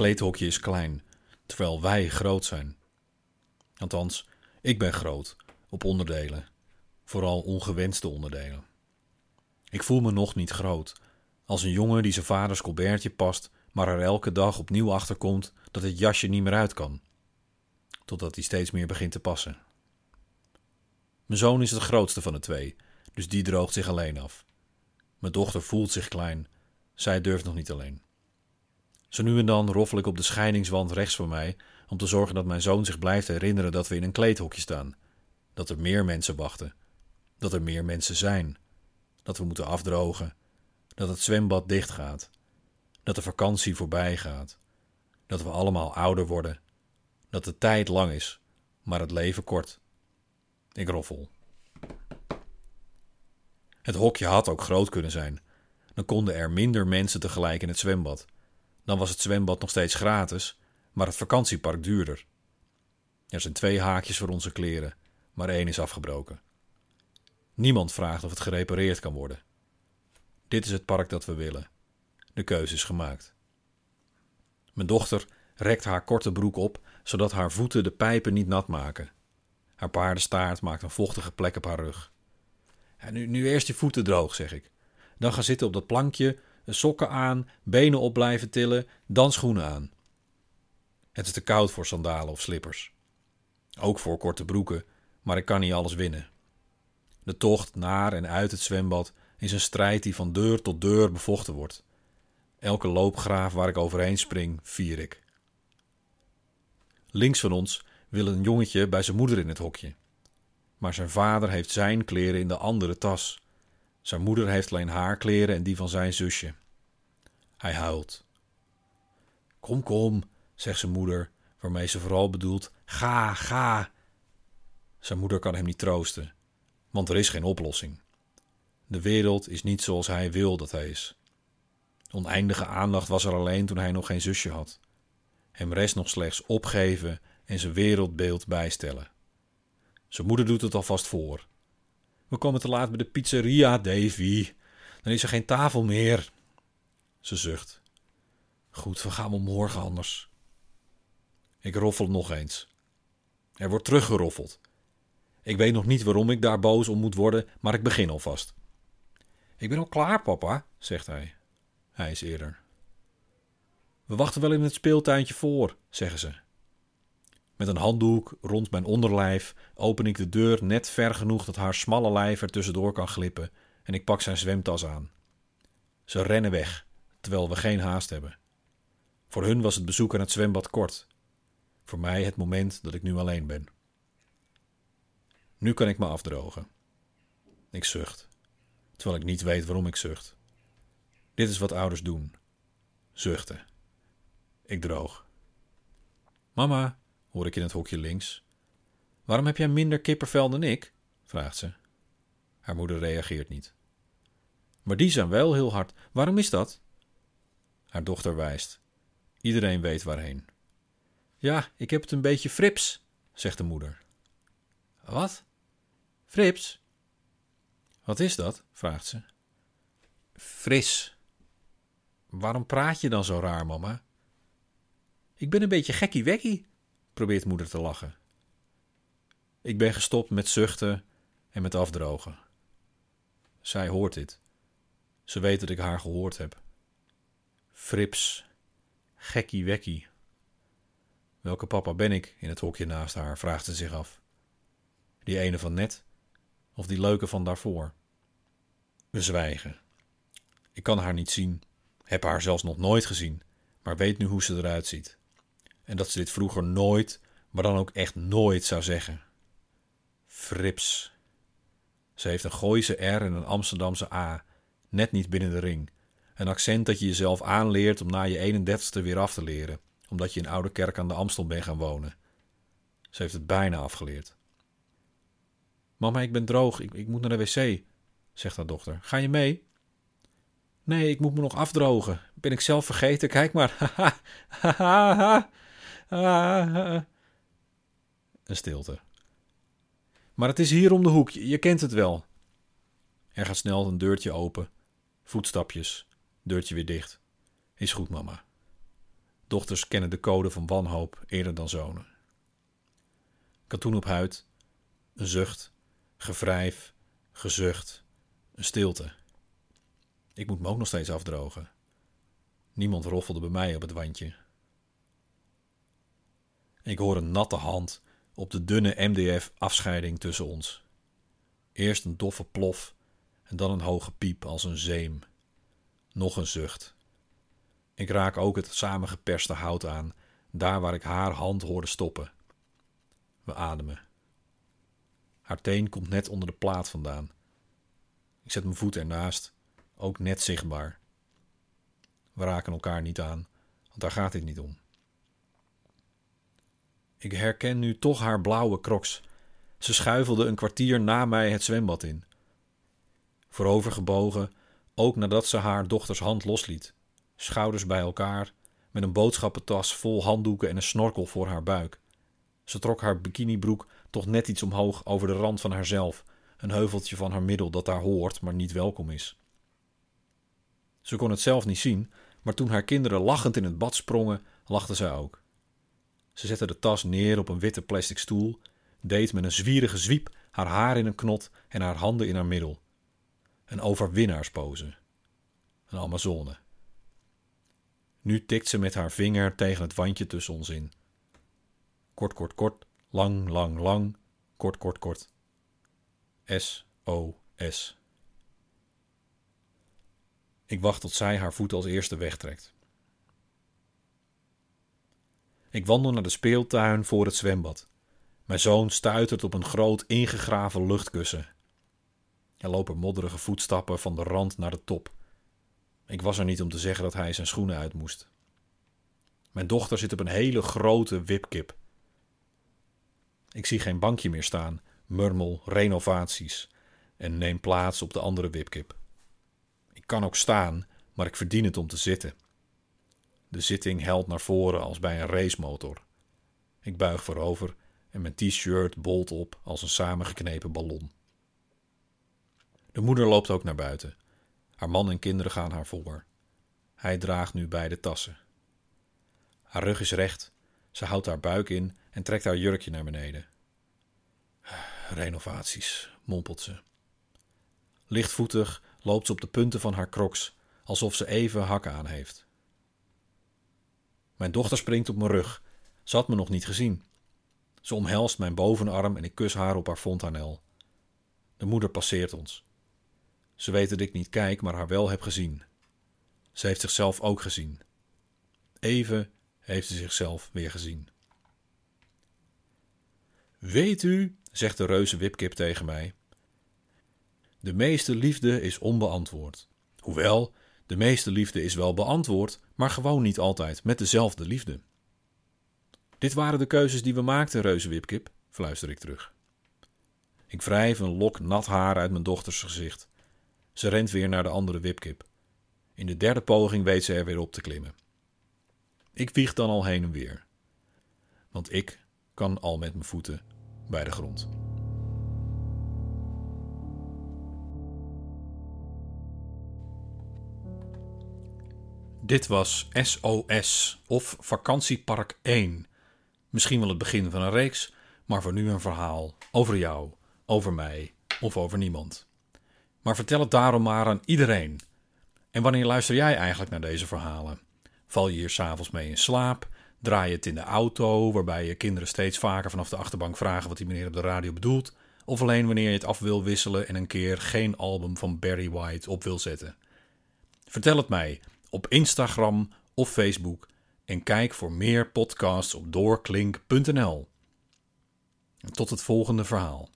kleedhokje is klein, terwijl wij groot zijn. Althans, ik ben groot, op onderdelen. Vooral ongewenste onderdelen. Ik voel me nog niet groot. Als een jongen die zijn vaders colbertje past, maar er elke dag opnieuw achter komt dat het jasje niet meer uit kan. Totdat hij steeds meer begint te passen. Mijn zoon is het grootste van de twee, dus die droogt zich alleen af. Mijn dochter voelt zich klein, zij durft nog niet alleen. Zo nu en dan roffel ik op de scheidingswand rechts van mij om te zorgen dat mijn zoon zich blijft herinneren dat we in een kleedhokje staan. Dat er meer mensen wachten. Dat er meer mensen zijn. Dat we moeten afdrogen. Dat het zwembad dicht gaat. Dat de vakantie voorbij gaat. Dat we allemaal ouder worden. Dat de tijd lang is, maar het leven kort. Ik roffel. Het hokje had ook groot kunnen zijn. Dan konden er minder mensen tegelijk in het zwembad. Dan was het zwembad nog steeds gratis, maar het vakantiepark duurder. Er zijn twee haakjes voor onze kleren, maar één is afgebroken. Niemand vraagt of het gerepareerd kan worden. Dit is het park dat we willen. De keuze is gemaakt. Mijn dochter rekt haar korte broek op, zodat haar voeten de pijpen niet nat maken. Haar paardenstaart maakt een vochtige plek op haar rug. nu, nu eerst je voeten droog, zeg ik. Dan ga zitten op dat plankje, sokken aan, benen op blijven tillen, dan schoenen aan. Het is te koud voor sandalen of slippers. Ook voor korte broeken, maar ik kan niet alles winnen. De tocht naar en uit het zwembad is een strijd die van deur tot deur bevochten wordt. Elke loopgraaf waar ik overheen spring, vier ik. Links van ons wil een jongetje bij zijn moeder in het hokje. Maar zijn vader heeft zijn kleren in de andere tas. Zijn moeder heeft alleen haar kleren en die van zijn zusje. Hij huilt. Kom, kom, zegt zijn moeder, waarmee ze vooral bedoelt: ga, ga. Zijn moeder kan hem niet troosten, want er is geen oplossing. De wereld is niet zoals hij wil dat hij is. Oneindige aandacht was er alleen toen hij nog geen zusje had. Hem rest nog slechts opgeven en zijn wereldbeeld bijstellen. Zijn moeder doet het alvast voor. We komen te laat bij de pizzeria, Davy. Dan is er geen tafel meer. Ze zucht. Goed, we gaan wel morgen anders. Ik roffel nog eens. Er wordt teruggeroffeld. Ik weet nog niet waarom ik daar boos om moet worden, maar ik begin alvast. Ik ben al klaar, papa, zegt hij. Hij is eerder. We wachten wel in het speeltuintje voor, zeggen ze. Met een handdoek rond mijn onderlijf open ik de deur net ver genoeg dat haar smalle lijf er tussendoor kan glippen en ik pak zijn zwemtas aan. Ze rennen weg, terwijl we geen haast hebben. Voor hun was het bezoek aan het zwembad kort. Voor mij het moment dat ik nu alleen ben. Nu kan ik me afdrogen. Ik zucht, terwijl ik niet weet waarom ik zucht. Dit is wat ouders doen: zuchten. Ik droog. Mama, hoor ik in het hokje links. Waarom heb jij minder kippervel dan ik? vraagt ze. Haar moeder reageert niet. Maar die zijn wel heel hard. Waarom is dat? Haar dochter wijst. Iedereen weet waarheen. Ja, ik heb het een beetje frips, zegt de moeder. Wat? Frips? Wat is dat? vraagt ze. Fris. Waarom praat je dan zo raar, mama? Ik ben een beetje gekkie-wekkie, probeert moeder te lachen. Ik ben gestopt met zuchten en met afdrogen. Zij hoort dit. Ze weet dat ik haar gehoord heb. Frips, gekkie wekkie. Welke papa ben ik in het hokje naast haar, vraagt ze zich af. Die ene van net of die leuke van daarvoor? We zwijgen. Ik kan haar niet zien, heb haar zelfs nog nooit gezien, maar weet nu hoe ze eruit ziet. En dat ze dit vroeger nooit, maar dan ook echt nooit zou zeggen. Frips. Ze heeft een Gooise R en een Amsterdamse A, net niet binnen de ring. Een accent dat je jezelf aanleert om na je 31ste weer af te leren, omdat je in Oude Kerk aan de Amstel bent gaan wonen. Ze heeft het bijna afgeleerd. Mama, ik ben droog, ik, ik moet naar de wc, zegt haar dochter. Ga je mee? Nee, ik moet me nog afdrogen. Ben ik zelf vergeten? Kijk maar. Een stilte. Maar het is hier om de hoek, je kent het wel. Er gaat snel een deurtje open. Voetstapjes. Deurtje weer dicht. Is goed, mama. Dochters kennen de code van wanhoop eerder dan zonen. Katoen op huid, een zucht, gevrijf, gezucht, een stilte. Ik moet me ook nog steeds afdrogen. Niemand roffelde bij mij op het wandje. Ik hoor een natte hand op de dunne MDF-afscheiding tussen ons. Eerst een doffe plof en dan een hoge piep als een zeem. Nog een zucht. Ik raak ook het samengeperste hout aan, daar waar ik haar hand hoorde stoppen. We ademen. Haar teen komt net onder de plaat vandaan. Ik zet mijn voet ernaast, ook net zichtbaar. We raken elkaar niet aan, want daar gaat dit niet om. Ik herken nu toch haar blauwe crocs. Ze schuifelde een kwartier na mij het zwembad in. Voorovergebogen, ook nadat ze haar dochters hand losliet. Schouders bij elkaar, met een boodschappentas vol handdoeken en een snorkel voor haar buik. Ze trok haar bikinibroek toch net iets omhoog over de rand van haarzelf, een heuveltje van haar middel dat daar hoort, maar niet welkom is. Ze kon het zelf niet zien, maar toen haar kinderen lachend in het bad sprongen, lachte zij ook. Ze zette de tas neer op een witte plastic stoel, deed met een zwierige zwiep haar haar in een knot en haar handen in haar middel. Een overwinnaarspose. Een Amazone. Nu tikt ze met haar vinger tegen het wandje tussen ons in. Kort, kort, kort, lang, lang, lang, kort, kort, kort. S-O-S. Ik wacht tot zij haar voet als eerste wegtrekt. Ik wandel naar de speeltuin voor het zwembad. Mijn zoon stuitert op een groot ingegraven luchtkussen. Er lopen modderige voetstappen van de rand naar de top. Ik was er niet om te zeggen dat hij zijn schoenen uit moest. Mijn dochter zit op een hele grote wipkip. Ik zie geen bankje meer staan, murmel renovaties en neem plaats op de andere wipkip. Ik kan ook staan, maar ik verdien het om te zitten. De zitting helt naar voren als bij een racemotor. Ik buig voorover en mijn t-shirt bolt op als een samengeknepen ballon. De moeder loopt ook naar buiten. Haar man en kinderen gaan haar voor. Hij draagt nu beide tassen. Haar rug is recht, ze houdt haar buik in en trekt haar jurkje naar beneden. Renovaties, mompelt ze. Lichtvoetig loopt ze op de punten van haar crocs, alsof ze even hakken aan heeft. Mijn dochter springt op mijn rug. Ze had me nog niet gezien. Ze omhelst mijn bovenarm en ik kus haar op haar fontanel. De moeder passeert ons. Ze weet dat ik niet kijk, maar haar wel heb gezien. Ze heeft zichzelf ook gezien. Even heeft ze zichzelf weer gezien. Weet u, zegt de reuze wipkip tegen mij, de meeste liefde is onbeantwoord. Hoewel, de meeste liefde is wel beantwoord, maar gewoon niet altijd met dezelfde liefde. Dit waren de keuzes die we maakten, reuze wipkip, fluister ik terug. Ik wrijf een lok nat haar uit mijn dochters gezicht. Ze rent weer naar de andere wipkip. In de derde poging weet ze er weer op te klimmen. Ik wieg dan al heen en weer. Want ik kan al met mijn voeten bij de grond. Dit was SOS of Vakantiepark 1. Misschien wel het begin van een reeks, maar voor nu een verhaal over jou, over mij of over niemand. Maar vertel het daarom maar aan iedereen. En wanneer luister jij eigenlijk naar deze verhalen? Val je hier s'avonds mee in slaap? Draai je het in de auto, waarbij je kinderen steeds vaker vanaf de achterbank vragen wat die meneer op de radio bedoelt? Of alleen wanneer je het af wil wisselen en een keer geen album van Barry White op wil zetten? Vertel het mij op Instagram of Facebook en kijk voor meer podcasts op doorklink.nl. Tot het volgende verhaal.